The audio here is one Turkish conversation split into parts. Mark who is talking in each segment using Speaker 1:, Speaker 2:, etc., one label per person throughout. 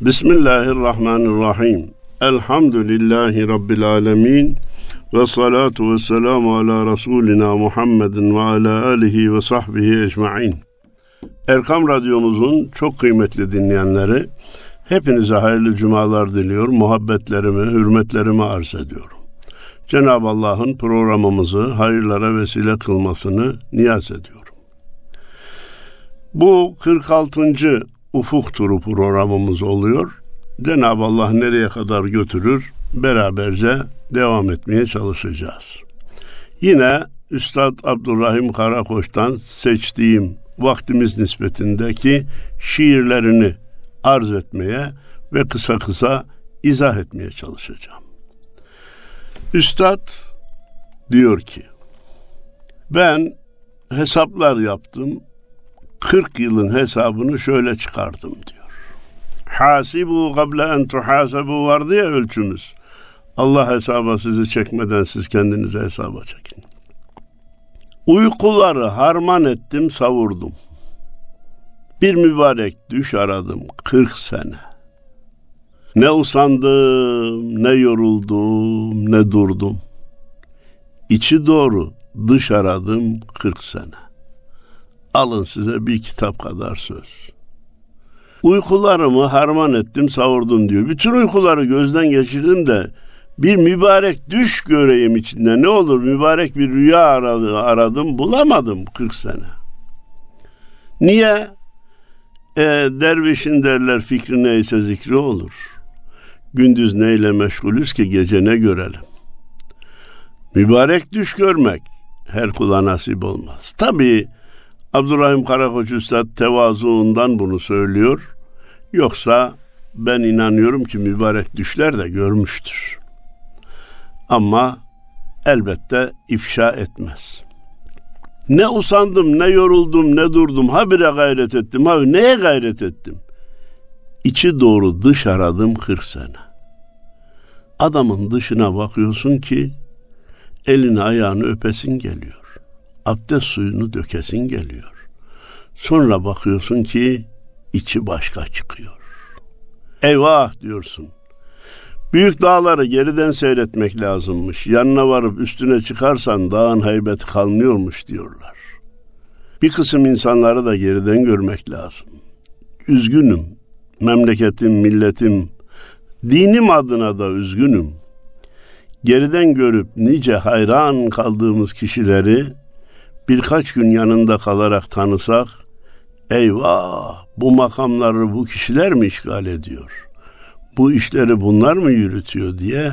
Speaker 1: Bismillahirrahmanirrahim. Elhamdülillahi Rabbil alemin. Ve salatu ve selamu ala Resulina Muhammedin ve ala alihi ve sahbihi ecma'in. Erkam Radyomuzun çok kıymetli dinleyenleri, hepinize hayırlı cumalar diliyor, muhabbetlerimi, hürmetlerimi arz ediyorum. Cenab-ı Allah'ın programımızı hayırlara vesile kılmasını niyaz ediyorum. Bu 46. Ufuk Turu programımız oluyor. Cenab-ı Allah nereye kadar götürür beraberce devam etmeye çalışacağız. Yine Üstad Abdurrahim Karakoç'tan seçtiğim vaktimiz nispetindeki şiirlerini arz etmeye ve kısa kısa izah etmeye çalışacağım. Üstad diyor ki ben hesaplar yaptım 40 yılın hesabını şöyle çıkardım diyor. Hasibu gable en tuhasebu vardı ya ölçümüz. Allah hesaba sizi çekmeden siz kendinize hesaba çekin. Uykuları harman ettim savurdum. Bir mübarek düş aradım 40 sene. Ne usandım, ne yoruldum, ne durdum. İçi doğru dış aradım 40 sene. Alın size bir kitap kadar söz. Uykularımı harman ettim, savurdum diyor. Bütün uykuları gözden geçirdim de bir mübarek düş göreyim içinde. Ne olur mübarek bir rüya aradım, aradım bulamadım 40 sene. Niye? E, dervişin derler fikri neyse zikri olur. Gündüz neyle meşgulüz ki gece ne görelim. Mübarek düş görmek her kula nasip olmaz. Tabii Abdurrahim Karakoç Üstad tevazuundan bunu söylüyor. Yoksa ben inanıyorum ki mübarek düşler de görmüştür. Ama elbette ifşa etmez. Ne usandım, ne yoruldum, ne durdum. Habire gayret ettim. Ha neye gayret ettim? İçi doğru dış aradım 40 sene. Adamın dışına bakıyorsun ki elini ayağını öpesin geliyor abdest suyunu dökesin geliyor. Sonra bakıyorsun ki içi başka çıkıyor. Eyvah diyorsun. Büyük dağları geriden seyretmek lazımmış. Yanına varıp üstüne çıkarsan dağın heybeti kalmıyormuş diyorlar. Bir kısım insanları da geriden görmek lazım. Üzgünüm. Memleketim, milletim, dinim adına da üzgünüm. Geriden görüp nice hayran kaldığımız kişileri birkaç gün yanında kalarak tanısak, eyvah bu makamları bu kişiler mi işgal ediyor? Bu işleri bunlar mı yürütüyor diye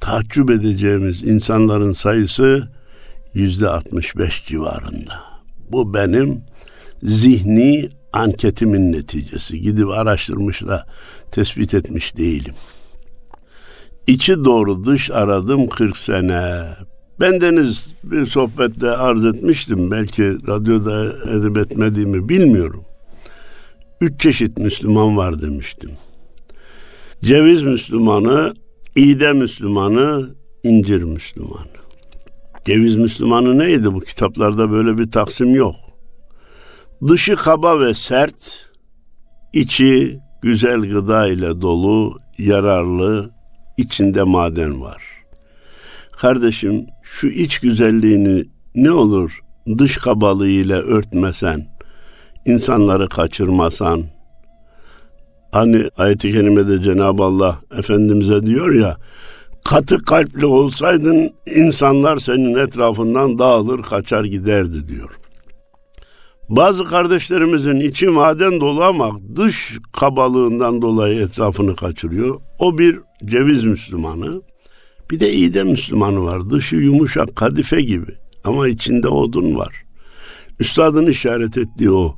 Speaker 1: tahaccüp edeceğimiz insanların sayısı yüzde 65 civarında. Bu benim zihni anketimin neticesi. Gidip araştırmış da tespit etmiş değilim. İçi doğru dış aradım 40 sene. Ben deniz bir sohbette arz etmiştim. Belki radyoda edip etmediğimi bilmiyorum. Üç çeşit Müslüman var demiştim. Ceviz Müslümanı, İde Müslümanı, incir Müslümanı. Ceviz Müslümanı neydi? Bu kitaplarda böyle bir taksim yok. Dışı kaba ve sert, içi güzel gıda ile dolu, yararlı, içinde maden var. Kardeşim şu iç güzelliğini ne olur dış kabalığıyla örtmesen, insanları kaçırmasan, hani ayet-i kerimede Cenab-ı Allah Efendimiz'e diyor ya, katı kalpli olsaydın insanlar senin etrafından dağılır kaçar giderdi diyor. Bazı kardeşlerimizin içi maden dolu ama dış kabalığından dolayı etrafını kaçırıyor. O bir ceviz Müslümanı. Bir de iyi de Müslümanı var. Dışı yumuşak kadife gibi ama içinde odun var. Üstadın işaret ettiği o.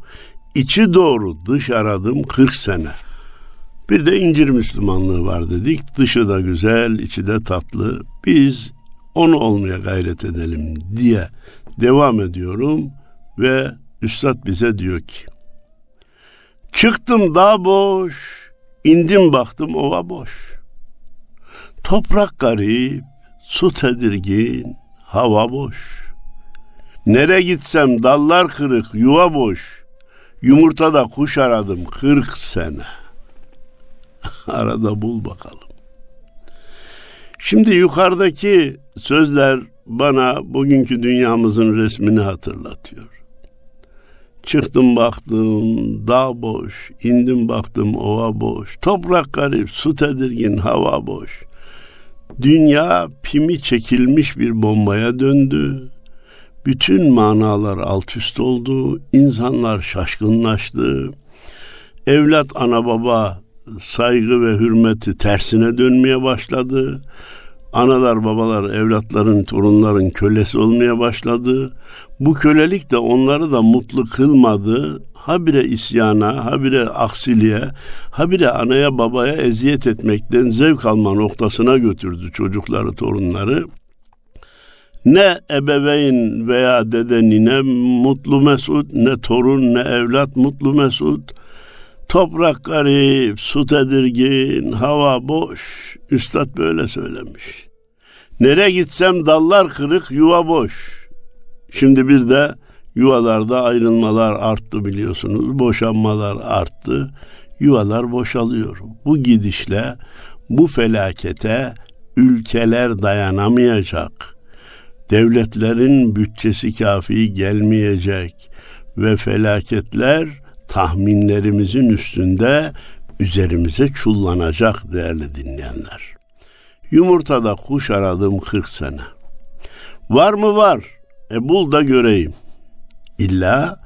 Speaker 1: İçi doğru dış aradım 40 sene. Bir de incir Müslümanlığı var dedik. Dışı da güzel, içi de tatlı. Biz onu olmaya gayret edelim diye devam ediyorum ve Üstad bize diyor ki Çıktım dağ boş, indim baktım ova boş. Toprak garip, su tedirgin, hava boş. Nere gitsem dallar kırık, yuva boş. Yumurtada kuş aradım kırk sene. Arada bul bakalım. Şimdi yukarıdaki sözler bana bugünkü dünyamızın resmini hatırlatıyor. Çıktım baktım dağ boş, indim baktım ova boş, toprak garip, su tedirgin, hava boş. Dünya pimi çekilmiş bir bombaya döndü. Bütün manalar alt üst oldu, insanlar şaşkınlaştı. Evlat ana baba saygı ve hürmeti tersine dönmeye başladı. Analar babalar evlatların torunların kölesi olmaya başladı. Bu kölelik de onları da mutlu kılmadı. Habire isyana, habire aksiliğe, habire anaya babaya eziyet etmekten zevk alma noktasına götürdü çocukları, torunları. Ne ebeveyn veya dede nine mutlu mesut, ne torun ne evlat mutlu mesut. Toprak garip, su tedirgin, hava boş. Üstad böyle söylemiş. Nereye gitsem dallar kırık, yuva boş. Şimdi bir de yuvalarda ayrılmalar arttı biliyorsunuz. Boşanmalar arttı. Yuvalar boşalıyor. Bu gidişle bu felakete ülkeler dayanamayacak. Devletlerin bütçesi kafi gelmeyecek ve felaketler tahminlerimizin üstünde üzerimize çullanacak değerli dinleyenler. Yumurtada kuş aradım 40 sene. Var mı var? E bul da göreyim. İlla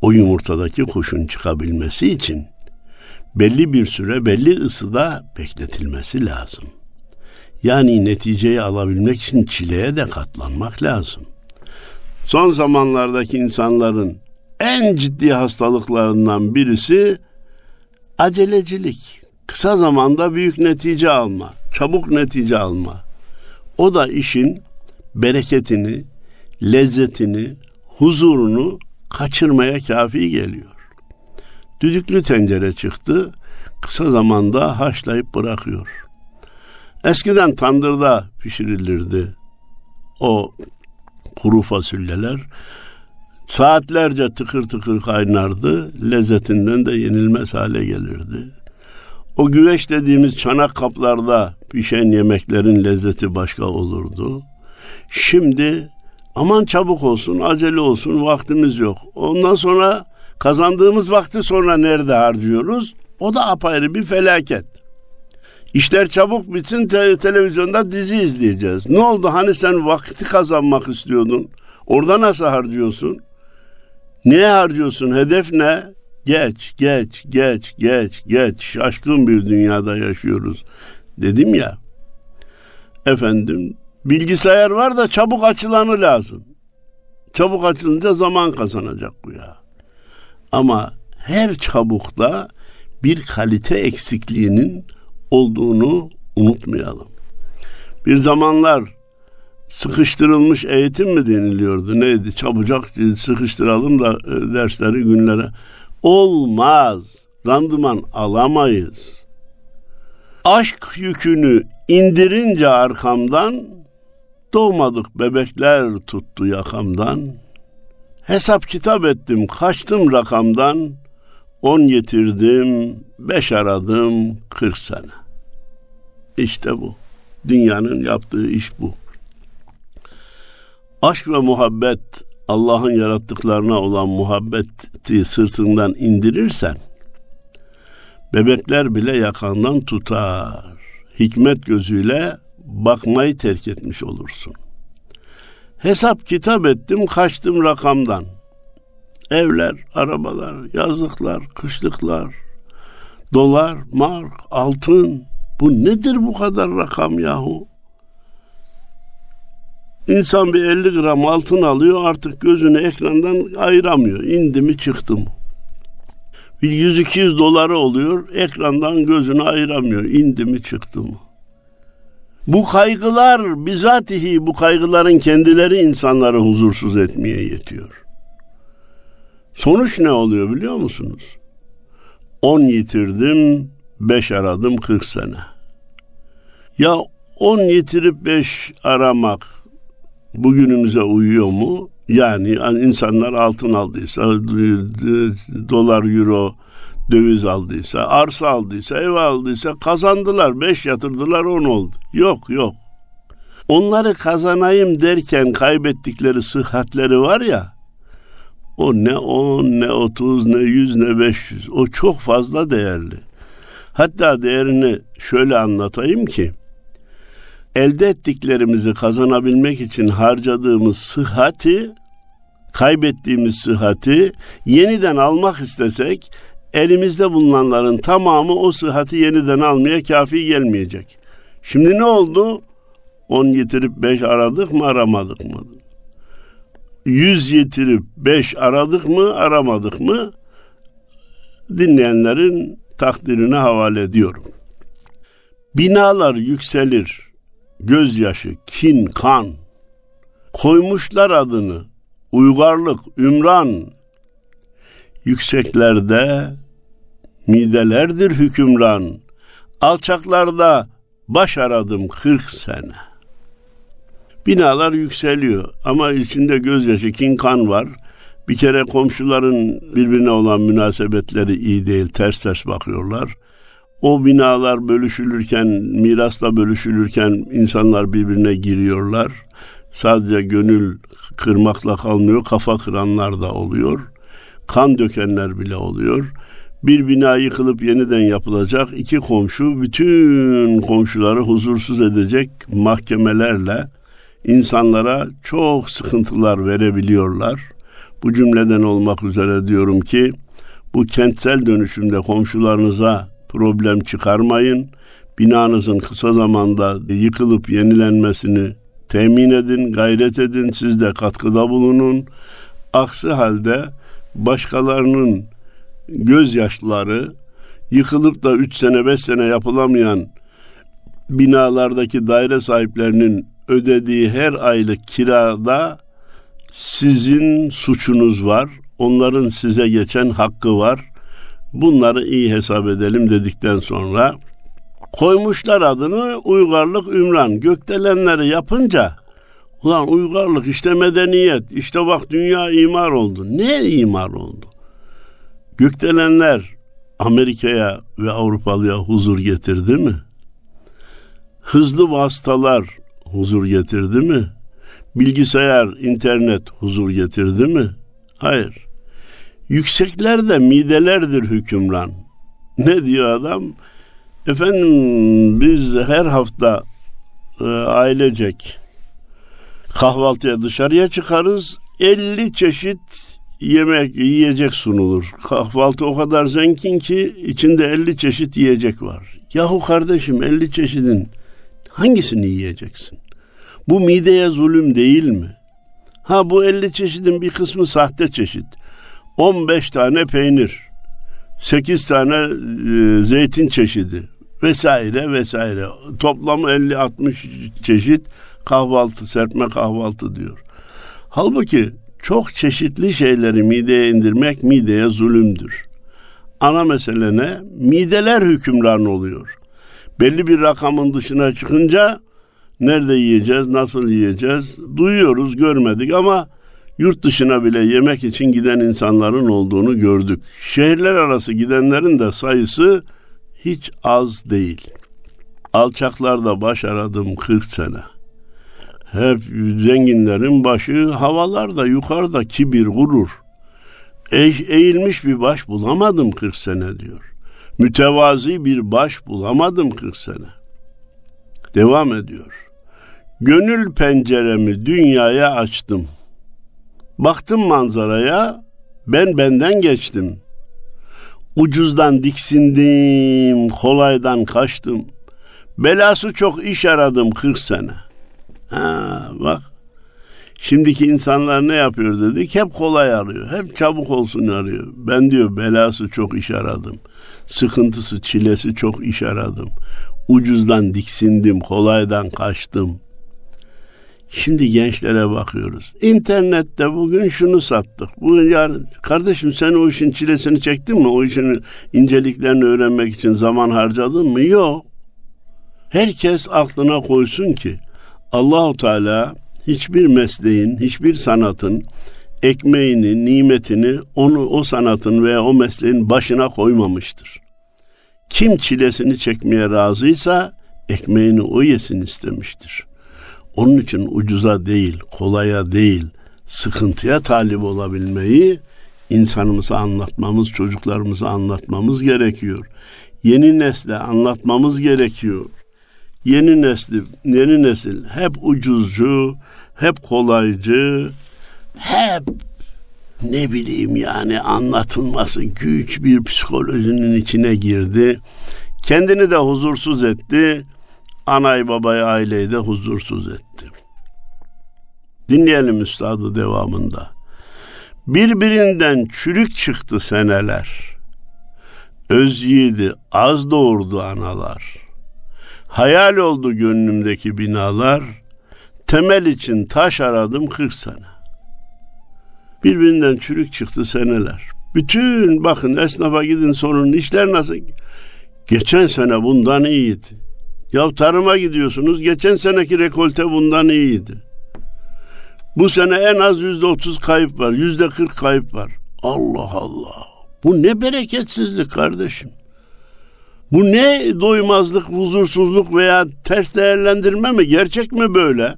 Speaker 1: o yumurtadaki kuşun çıkabilmesi için belli bir süre belli ısıda bekletilmesi lazım. Yani neticeyi alabilmek için çileye de katlanmak lazım. Son zamanlardaki insanların en ciddi hastalıklarından birisi acelecilik. Kısa zamanda büyük netice alma, çabuk netice alma. O da işin bereketini, lezzetini, huzurunu kaçırmaya kafi geliyor. Düdüklü tencere çıktı, kısa zamanda haşlayıp bırakıyor. Eskiden tandırda pişirilirdi o kuru fasulyeler. Saatlerce tıkır tıkır kaynardı, lezzetinden de yenilmez hale gelirdi. O güveç dediğimiz çanak kaplarda pişen yemeklerin lezzeti başka olurdu. Şimdi aman çabuk olsun, acele olsun, vaktimiz yok. Ondan sonra kazandığımız vakti sonra nerede harcıyoruz? O da apayrı bir felaket. İşler çabuk bitsin te- televizyonda dizi izleyeceğiz. Ne oldu hani sen vakti kazanmak istiyordun? Orada nasıl harcıyorsun? Niye harcıyorsun? Hedef ne? Geç, geç, geç, geç, geç. Şaşkın bir dünyada yaşıyoruz. Dedim ya. Efendim, bilgisayar var da çabuk açılanı lazım. Çabuk açılınca zaman kazanacak bu ya. Ama her çabukta bir kalite eksikliğinin olduğunu unutmayalım. Bir zamanlar sıkıştırılmış eğitim mi deniliyordu? Neydi? Çabucak sıkıştıralım da e, dersleri günlere. Olmaz. Randıman alamayız. Aşk yükünü indirince arkamdan doğmadık bebekler tuttu yakamdan. Hesap kitap ettim, kaçtım rakamdan. On getirdim, beş aradım, kırk sene. İşte bu. Dünyanın yaptığı iş bu. Aşk ve muhabbet Allah'ın yarattıklarına olan muhabbeti sırtından indirirsen bebekler bile yakandan tutar. Hikmet gözüyle bakmayı terk etmiş olursun. Hesap kitap ettim kaçtım rakamdan. Evler, arabalar, yazlıklar, kışlıklar, dolar, mark, altın. Bu nedir bu kadar rakam yahu? İnsan bir 50 gram altın alıyor artık gözünü ekrandan ayıramıyor. İndi mi çıktı mı? Bir 100-200 doları oluyor ekrandan gözünü ayıramıyor. İndi mi çıktı mı? Bu kaygılar bizatihi bu kaygıların kendileri insanları huzursuz etmeye yetiyor. Sonuç ne oluyor biliyor musunuz? 10 yitirdim, 5 aradım 40 sene. Ya 10 yitirip 5 aramak bugünümüze uyuyor mu? Yani insanlar altın aldıysa dolar, euro, döviz aldıysa, arsa aldıysa, ev aldıysa kazandılar. Beş yatırdılar on oldu. Yok yok. Onları kazanayım derken kaybettikleri sıhhatleri var ya, o ne on, ne otuz, ne yüz, ne beş yüz. O çok fazla değerli. Hatta değerini şöyle anlatayım ki, elde ettiklerimizi kazanabilmek için harcadığımız sıhhati, kaybettiğimiz sıhhati yeniden almak istesek, elimizde bulunanların tamamı o sıhhati yeniden almaya kafi gelmeyecek. Şimdi ne oldu? 10 getirip 5 aradık mı aramadık mı? 100 getirip 5 aradık mı aramadık mı? Dinleyenlerin takdirine havale ediyorum. Binalar yükselir. Gözyaşı, kin, kan. Koymuşlar adını. Uygarlık, ümran. Yükseklerde midelerdir hükümran. Alçaklarda baş aradım kırk sene. Binalar yükseliyor ama içinde gözyaşı, kin, kan var. Bir kere komşuların birbirine olan münasebetleri iyi değil, ters ters bakıyorlar. O binalar bölüşülürken, mirasla bölüşülürken insanlar birbirine giriyorlar. Sadece gönül kırmakla kalmıyor, kafa kıranlar da oluyor. Kan dökenler bile oluyor. Bir bina yıkılıp yeniden yapılacak. iki komşu bütün komşuları huzursuz edecek mahkemelerle insanlara çok sıkıntılar verebiliyorlar. Bu cümleden olmak üzere diyorum ki bu kentsel dönüşümde komşularınıza problem çıkarmayın. Binanızın kısa zamanda yıkılıp yenilenmesini temin edin, gayret edin, siz de katkıda bulunun. Aksi halde başkalarının gözyaşları yıkılıp da 3 sene 5 sene yapılamayan binalardaki daire sahiplerinin ödediği her aylık kirada sizin suçunuz var. Onların size geçen hakkı var. Bunları iyi hesap edelim dedikten sonra koymuşlar adını uygarlık ümran. Gökdelenleri yapınca ulan uygarlık işte medeniyet işte bak dünya imar oldu. Ne imar oldu? Gökdelenler Amerika'ya ve Avrupalıya huzur getirdi mi? Hızlı vasıtalar huzur getirdi mi? Bilgisayar, internet huzur getirdi mi? Hayır. Yükseklerde midelerdir hükümran. Ne diyor adam? Efendim biz her hafta e, ailecek kahvaltıya dışarıya çıkarız. 50 çeşit yemek, yiyecek sunulur. Kahvaltı o kadar zengin ki içinde 50 çeşit yiyecek var. Yahu kardeşim 50 çeşidin hangisini yiyeceksin? Bu mideye zulüm değil mi? Ha bu 50 çeşidin bir kısmı sahte çeşit. 15 tane peynir, 8 tane e, zeytin çeşidi vesaire vesaire. Toplam 50-60 çeşit kahvaltı, serpme kahvaltı diyor. Halbuki çok çeşitli şeyleri mideye indirmek mideye zulümdür. Ana mesele ne? Mideler hükümran oluyor. Belli bir rakamın dışına çıkınca nerede yiyeceğiz, nasıl yiyeceğiz duyuyoruz, görmedik ama yurt dışına bile yemek için giden insanların olduğunu gördük. Şehirler arası gidenlerin de sayısı hiç az değil. Alçaklarda baş aradım 40 sene. Hep zenginlerin başı havalarda yukarıda kibir gurur. E eğilmiş bir baş bulamadım 40 sene diyor. Mütevazi bir baş bulamadım 40 sene. Devam ediyor. Gönül penceremi dünyaya açtım. Baktım manzaraya, ben benden geçtim. Ucuzdan diksindim, kolaydan kaçtım. Belası çok iş aradım 40 sene. Ha bak. Şimdiki insanlar ne yapıyor dedik? Hep kolay arıyor. Hep çabuk olsun arıyor. Ben diyor belası çok iş aradım. Sıkıntısı, çilesi çok iş aradım. Ucuzdan diksindim, kolaydan kaçtım. Şimdi gençlere bakıyoruz. İnternette bugün şunu sattık. Bugün yarın kardeşim sen o işin çilesini çektin mi? O işin inceliklerini öğrenmek için zaman harcadın mı? Yok. Herkes aklına koysun ki Allahu Teala hiçbir mesleğin, hiçbir sanatın ekmeğini, nimetini onu o sanatın veya o mesleğin başına koymamıştır. Kim çilesini çekmeye razıysa ekmeğini o yesin istemiştir. Onun için ucuza değil, kolaya değil, sıkıntıya talip olabilmeyi insanımıza anlatmamız, çocuklarımıza anlatmamız gerekiyor. Yeni nesle anlatmamız gerekiyor. Yeni nesli, yeni nesil hep ucuzcu, hep kolaycı, hep ne bileyim yani anlatılması güç bir psikolojinin içine girdi. Kendini de huzursuz etti. Anayı babayı aileyi de huzursuz etti. Dinleyelim üstadı devamında. Birbirinden çürük çıktı seneler. Öz yiğidi az doğurdu analar. Hayal oldu gönlümdeki binalar. Temel için taş aradım kırk sene. Birbirinden çürük çıktı seneler. Bütün bakın esnafa gidin sorun işler nasıl? Geçen sene bundan iyiydi. Ya tarıma gidiyorsunuz geçen seneki rekolte bundan iyiydi. Bu sene en az yüzde otuz kayıp var. Yüzde kırk kayıp var. Allah Allah. Bu ne bereketsizlik kardeşim. Bu ne doymazlık, huzursuzluk veya ters değerlendirme mi? Gerçek mi böyle?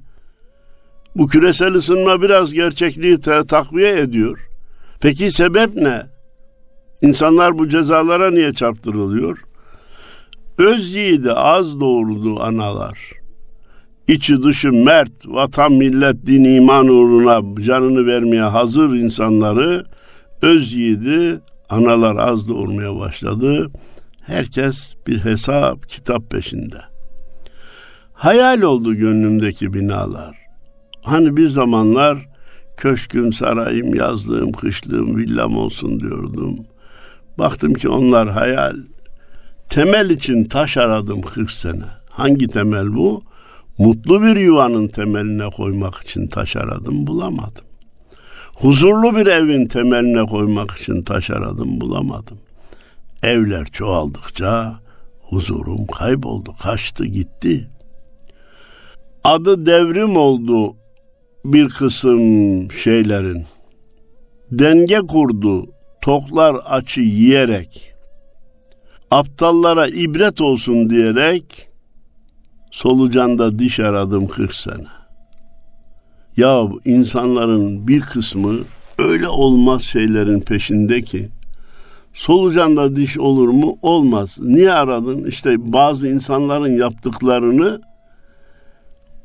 Speaker 1: Bu küresel ısınma biraz gerçekliği takviye ediyor. Peki sebep ne? İnsanlar bu cezalara niye çarptırılıyor? Öz yiğidi az doğurdu analar. İçi dışı mert, vatan millet din iman uğruna canını vermeye hazır insanları öz yiğidi analar az doğurmaya başladı. Herkes bir hesap kitap peşinde. Hayal oldu gönlümdeki binalar. Hani bir zamanlar köşküm, sarayım, yazlığım, kışlığım, villam olsun diyordum. Baktım ki onlar hayal. Temel için taş aradım 40 sene. Hangi temel bu? Mutlu bir yuvanın temeline koymak için taş aradım, bulamadım. Huzurlu bir evin temeline koymak için taş aradım, bulamadım. Evler çoğaldıkça huzurum kayboldu, kaçtı gitti. Adı devrim oldu bir kısım şeylerin. Denge kurdu toklar açı yiyerek. Aptallara ibret olsun diyerek solucanda diş aradım 40 sene. Ya insanların bir kısmı öyle olmaz şeylerin peşinde ki solucanda diş olur mu? Olmaz. Niye aradın? İşte bazı insanların yaptıklarını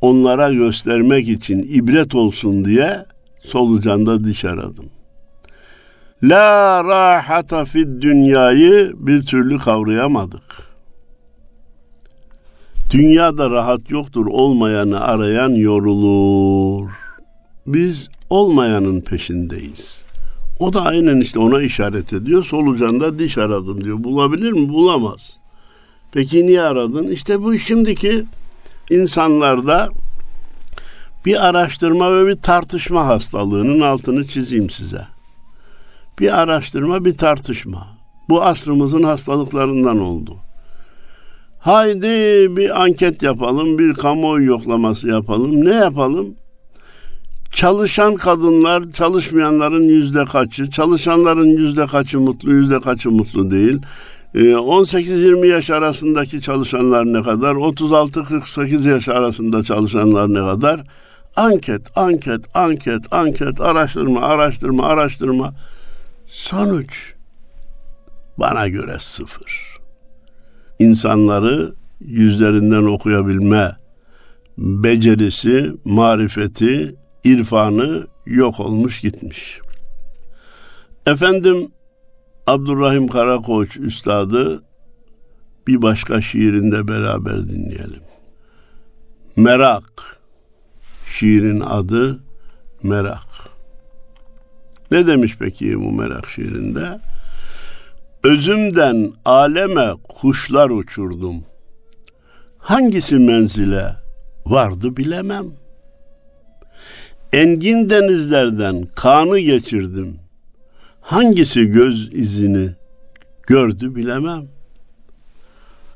Speaker 1: onlara göstermek için ibret olsun diye solucanda diş aradım. La rahata fid dünyayı bir türlü kavrayamadık. Dünyada rahat yoktur olmayanı arayan yorulur. Biz olmayanın peşindeyiz. O da aynen işte ona işaret ediyor. Solucanda diş aradım diyor. Bulabilir mi? Bulamaz. Peki niye aradın? İşte bu şimdiki insanlarda bir araştırma ve bir tartışma hastalığının altını çizeyim size. Bir araştırma, bir tartışma. Bu asrımızın hastalıklarından oldu. Haydi bir anket yapalım, bir kamuoyu yoklaması yapalım. Ne yapalım? Çalışan kadınlar, çalışmayanların yüzde kaçı, çalışanların yüzde kaçı mutlu, yüzde kaçı mutlu değil. 18-20 ee, yaş arasındaki çalışanlar ne kadar? 36-48 yaş arasında çalışanlar ne kadar? Anket, anket, anket, anket, araştırma, araştırma, araştırma. Sonuç bana göre sıfır. İnsanları yüzlerinden okuyabilme becerisi, marifeti, irfanı yok olmuş gitmiş. Efendim Abdurrahim Karakoç Üstadı bir başka şiirinde beraber dinleyelim. Merak. Şiirin adı Merak. Ne demiş peki bu merak şiirinde? Özümden aleme kuşlar uçurdum. Hangisi menzile vardı bilemem. Engin denizlerden kanı geçirdim.'' hangisi göz izini gördü bilemem.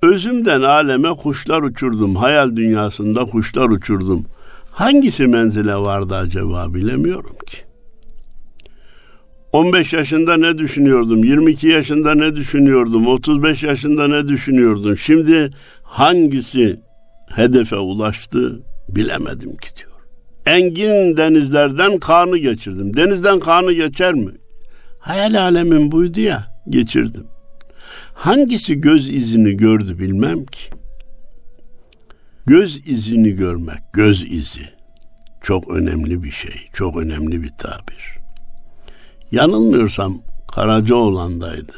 Speaker 1: Özümden aleme kuşlar uçurdum. Hayal dünyasında kuşlar uçurdum. Hangisi menzile vardı acaba bilemiyorum ki. 15 yaşında ne düşünüyordum? 22 yaşında ne düşünüyordum? 35 yaşında ne düşünüyordum? Şimdi hangisi hedefe ulaştı bilemedim ki. Engin denizlerden kanı geçirdim. Denizden kanı geçer mi? Hayal alemin buydu ya geçirdim. Hangisi göz izini gördü bilmem ki. Göz izini görmek, göz izi çok önemli bir şey, çok önemli bir tabir. Yanılmıyorsam Karacaoğlan'daydı.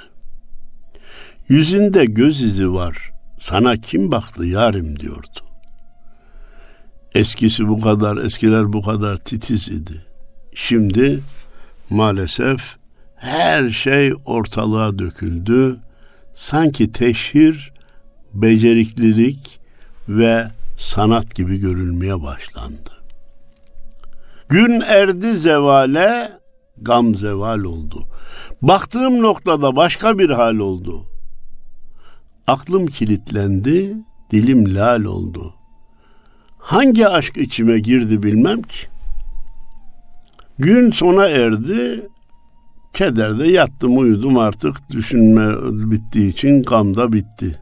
Speaker 1: Yüzünde göz izi var. Sana kim baktı yarim diyordu. Eskisi bu kadar, eskiler bu kadar titiz idi. Şimdi maalesef her şey ortalığa döküldü. Sanki teşhir, beceriklilik ve sanat gibi görülmeye başlandı. Gün erdi zevale, gam zeval oldu. Baktığım noktada başka bir hal oldu. Aklım kilitlendi, dilim lal oldu. Hangi aşk içime girdi bilmem ki. Gün sona erdi, kederde yattım uyudum artık düşünme bittiği için gam da bitti.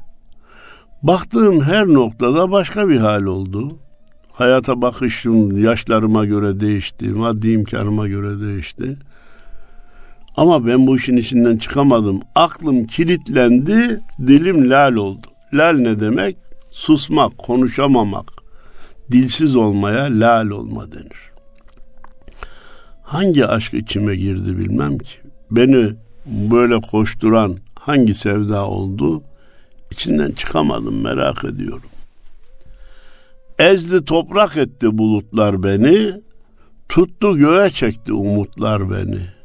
Speaker 1: Baktığım her noktada başka bir hal oldu. Hayata bakışım yaşlarıma göre değişti, maddi imkanıma göre değişti. Ama ben bu işin içinden çıkamadım. Aklım kilitlendi, dilim lal oldu. Lal ne demek? Susmak, konuşamamak. Dilsiz olmaya lal olma denir. Hangi aşk içime girdi bilmem ki. Beni böyle koşturan hangi sevda oldu? İçinden çıkamadım merak ediyorum. Ezdi toprak etti bulutlar beni, tuttu göğe çekti umutlar beni.''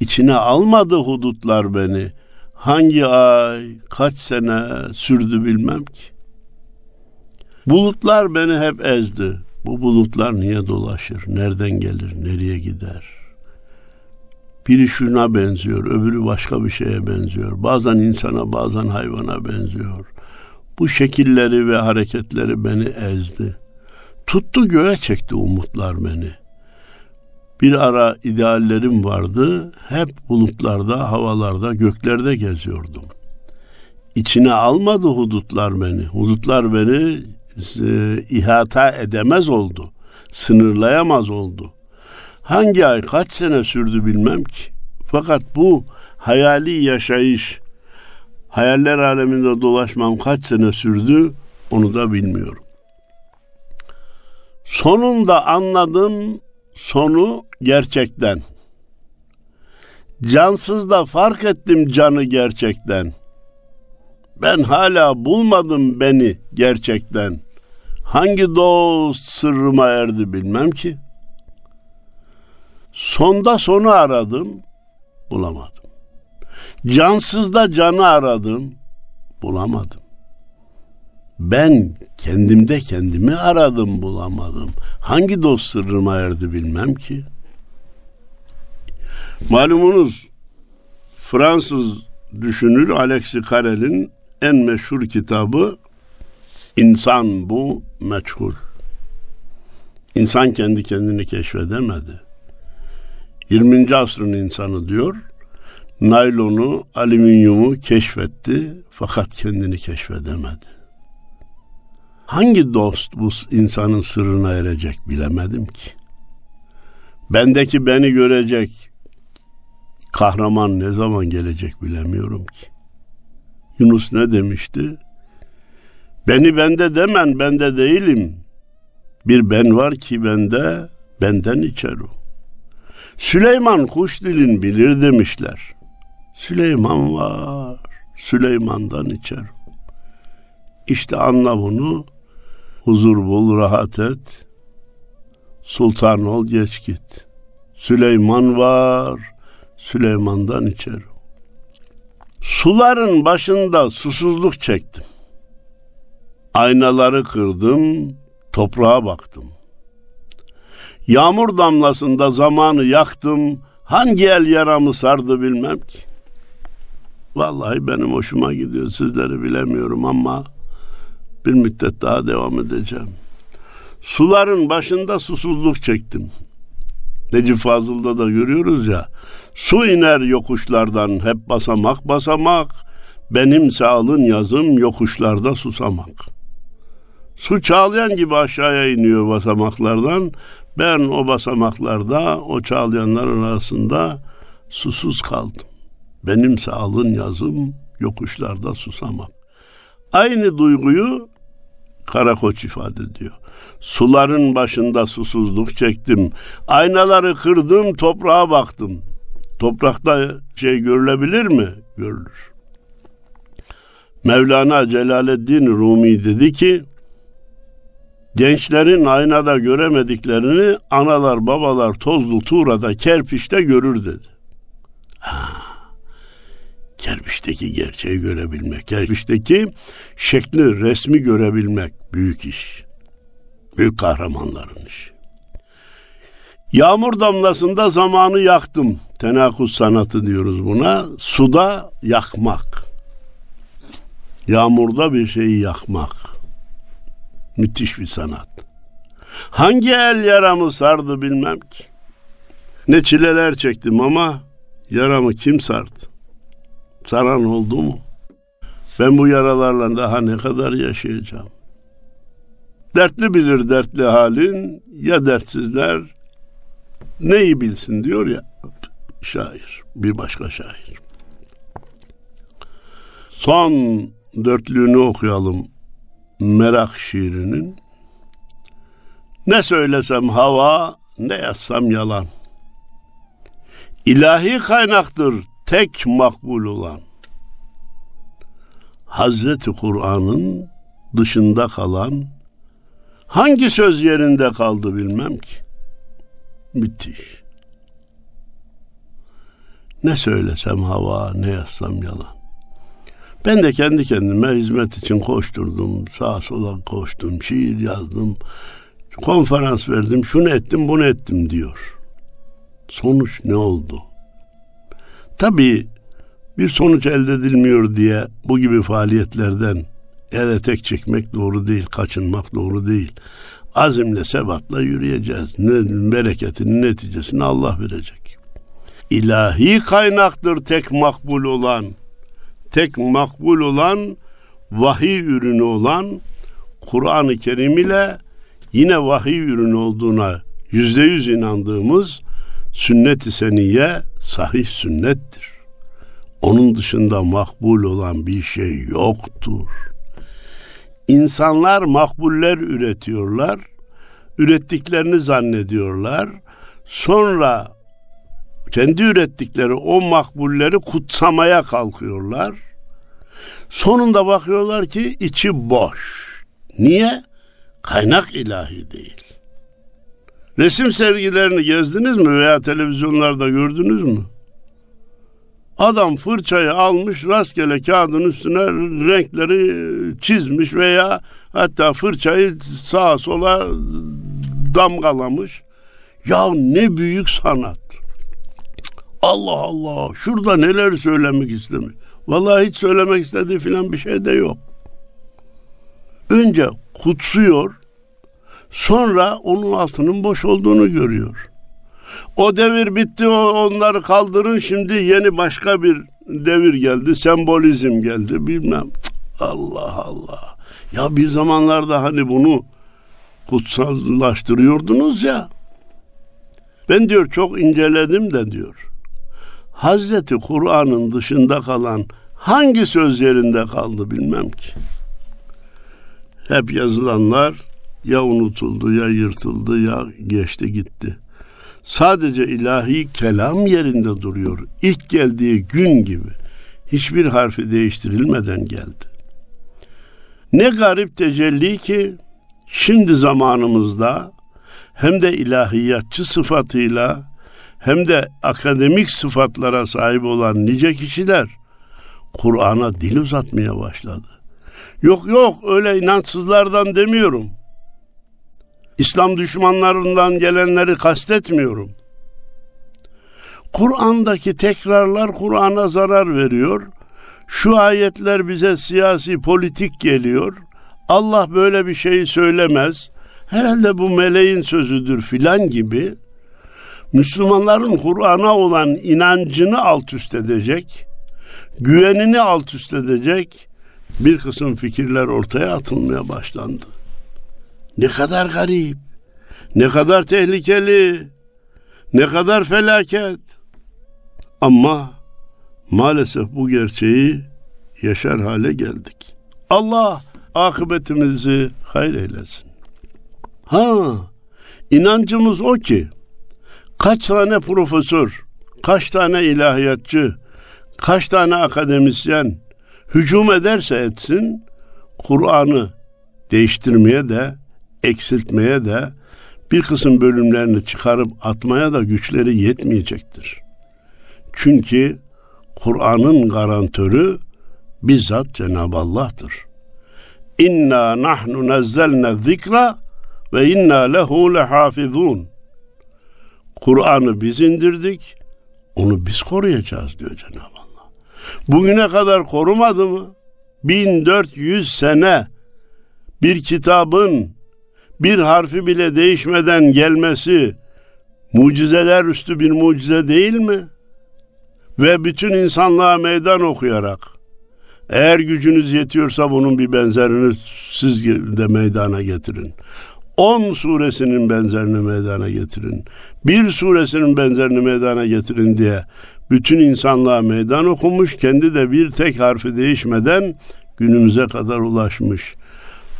Speaker 1: içine almadı hudutlar beni. Hangi ay, kaç sene sürdü bilmem ki. Bulutlar beni hep ezdi. Bu bulutlar niye dolaşır? Nereden gelir? Nereye gider? Biri şuna benziyor, öbürü başka bir şeye benziyor. Bazen insana, bazen hayvana benziyor. Bu şekilleri ve hareketleri beni ezdi. Tuttu göğe çekti umutlar beni.'' Bir ara ideallerim vardı. Hep bulutlarda, havalarda, göklerde geziyordum. İçine almadı hudutlar beni. Hudutlar beni e, ihata edemez oldu. Sınırlayamaz oldu. Hangi ay kaç sene sürdü bilmem ki. Fakat bu hayali yaşayış, hayaller aleminde dolaşmam kaç sene sürdü onu da bilmiyorum. Sonunda anladım sonu gerçekten. Cansız da fark ettim canı gerçekten. Ben hala bulmadım beni gerçekten. Hangi dost sırrıma erdi bilmem ki. Sonda sonu aradım, bulamadım. Cansız da canı aradım, bulamadım. Ben kendimde kendimi aradım bulamadım. Hangi dost sırrıma erdi bilmem ki. Malumunuz Fransız düşünür Alexis Carrel'in en meşhur kitabı İnsan bu meçhul. İnsan kendi kendini keşfedemedi. 20. asrın insanı diyor, naylonu, alüminyumu keşfetti fakat kendini keşfedemedi. Hangi dost bu insanın sırrına erecek bilemedim ki. Bendeki beni görecek kahraman ne zaman gelecek bilemiyorum ki. Yunus ne demişti? Beni bende demen bende değilim. Bir ben var ki bende benden içer o. Süleyman kuş dilin bilir demişler. Süleyman var. Süleyman'dan içer. İşte anla bunu Huzur bul, rahat et. Sultan ol, geç git. Süleyman var, Süleyman'dan içer. Suların başında susuzluk çektim. Aynaları kırdım, toprağa baktım. Yağmur damlasında zamanı yaktım, hangi el yaramı sardı bilmem ki. Vallahi benim hoşuma gidiyor, sizleri bilemiyorum ama bir müddet daha devam edeceğim. Suların başında susuzluk çektim. Necip Fazıl'da da görüyoruz ya. Su iner yokuşlardan hep basamak basamak. Benimse alın yazım yokuşlarda susamak. Su çağlayan gibi aşağıya iniyor basamaklardan. Ben o basamaklarda o çağlayanların arasında susuz kaldım. Benimse alın yazım yokuşlarda susamak. Aynı duyguyu Karakoç ifade ediyor. Suların başında susuzluk çektim. Aynaları kırdım, toprağa baktım. Toprakta şey görülebilir mi? Görülür. Mevlana Celaleddin Rumi dedi ki, gençlerin aynada göremediklerini analar babalar tozlu tuğrada kerpiçte görür dedi. Ha, kerpiçteki gerçeği görebilmek, kerpiçteki şekli, resmi görebilmek büyük iş. Büyük kahramanların işi. Yağmur damlasında zamanı yaktım. Tenakuz sanatı diyoruz buna. Suda yakmak. Yağmurda bir şeyi yakmak. Müthiş bir sanat. Hangi el yaramı sardı bilmem ki. Ne çileler çektim ama yaramı kim sardı? Saran oldu mu? Ben bu yaralarla daha ne kadar yaşayacağım? Dertli bilir dertli halin ya dertsizler neyi bilsin diyor ya şair, bir başka şair. Son dörtlüğünü okuyalım merak şiirinin. Ne söylesem hava, ne yazsam yalan. İlahi kaynaktır tek makbul olan. Hazreti Kur'an'ın dışında kalan hangi söz yerinde kaldı bilmem ki. Müthiş. Ne söylesem hava, ne yazsam yalan. Ben de kendi kendime hizmet için koşturdum. Sağa sola koştum, şiir yazdım. Konferans verdim, şunu ettim, bunu ettim diyor. Sonuç ne oldu? Tabii bir sonuç elde edilmiyor diye bu gibi faaliyetlerden ele tek çekmek doğru değil, kaçınmak doğru değil. Azimle, sebatla yürüyeceğiz. Ne, bereketinin neticesini Allah verecek. İlahi kaynaktır tek makbul olan tek makbul olan vahiy ürünü olan Kur'an-ı Kerim ile yine vahiy ürünü olduğuna yüzde yüz inandığımız sünnet-i seniye sahih sünnettir. Onun dışında makbul olan bir şey yoktur. İnsanlar makbuller üretiyorlar, ürettiklerini zannediyorlar. Sonra kendi ürettikleri o makbulleri kutsamaya kalkıyorlar. Sonunda bakıyorlar ki içi boş. Niye? Kaynak ilahi değil. Resim sergilerini gezdiniz mi veya televizyonlarda gördünüz mü? Adam fırçayı almış rastgele kağıdın üstüne renkleri çizmiş veya hatta fırçayı sağa sola damgalamış. Ya ne büyük sanat. Allah Allah şurada neler söylemek istemiş. Vallahi hiç söylemek istediği filan bir şey de yok. Önce kutsuyor, sonra onun altının boş olduğunu görüyor. O devir bitti, onları kaldırın şimdi yeni başka bir devir geldi, sembolizm geldi bilmem. Allah Allah. Ya bir zamanlarda hani bunu kutsallaştırıyordunuz ya. Ben diyor çok inceledim de diyor. Hazreti Kur'an'ın dışında kalan hangi söz yerinde kaldı bilmem ki. Hep yazılanlar ya unutuldu ya yırtıldı ya geçti gitti. Sadece ilahi kelam yerinde duruyor. İlk geldiği gün gibi. Hiçbir harfi değiştirilmeden geldi. Ne garip tecelli ki şimdi zamanımızda hem de ilahiyatçı sıfatıyla hem de akademik sıfatlara sahip olan nice kişiler Kur'an'a dil uzatmaya başladı. Yok yok öyle inançsızlardan demiyorum. İslam düşmanlarından gelenleri kastetmiyorum. Kur'an'daki tekrarlar Kur'an'a zarar veriyor. Şu ayetler bize siyasi politik geliyor. Allah böyle bir şeyi söylemez. Herhalde bu meleğin sözüdür filan gibi Müslümanların Kur'an'a olan inancını alt üst edecek, güvenini alt üst edecek bir kısım fikirler ortaya atılmaya başlandı. Ne kadar garip, ne kadar tehlikeli, ne kadar felaket. Ama maalesef bu gerçeği yaşar hale geldik. Allah akıbetimizi hayır eylesin. Ha, inancımız o ki kaç tane profesör, kaç tane ilahiyatçı, kaç tane akademisyen hücum ederse etsin Kur'an'ı değiştirmeye de eksiltmeye de bir kısım bölümlerini çıkarıp atmaya da güçleri yetmeyecektir. Çünkü Kur'an'ın garantörü bizzat Cenab-ı Allah'tır. İnna nahnu nazzalna zikra ve inna lehu lehafizun. Kur'an'ı biz indirdik, onu biz koruyacağız diyor Cenab-ı Allah. Bugüne kadar korumadı mı? 1400 sene bir kitabın bir harfi bile değişmeden gelmesi mucizeler üstü bir mucize değil mi? Ve bütün insanlığa meydan okuyarak eğer gücünüz yetiyorsa bunun bir benzerini siz de meydana getirin. 10 suresinin benzerini meydana getirin. Bir suresinin benzerini meydana getirin diye bütün insanlığa meydan okumuş, kendi de bir tek harfi değişmeden günümüze kadar ulaşmış.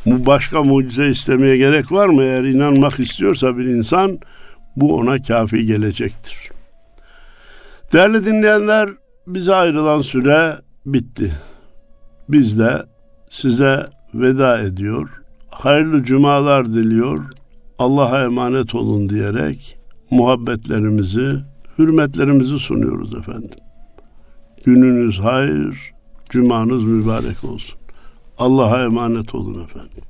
Speaker 1: Bu başka mucize istemeye gerek var mı? Eğer inanmak istiyorsa bir insan bu ona kafi gelecektir. Değerli dinleyenler, bize ayrılan süre bitti. Biz de size veda ediyor. Hayırlı cumalar diliyor. Allah'a emanet olun diyerek muhabbetlerimizi, hürmetlerimizi sunuyoruz efendim. Gününüz hayır, cumanız mübarek olsun. Allah'a emanet olun efendim.